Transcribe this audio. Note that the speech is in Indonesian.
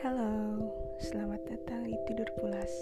Halo, selamat datang di Tidur Pulas.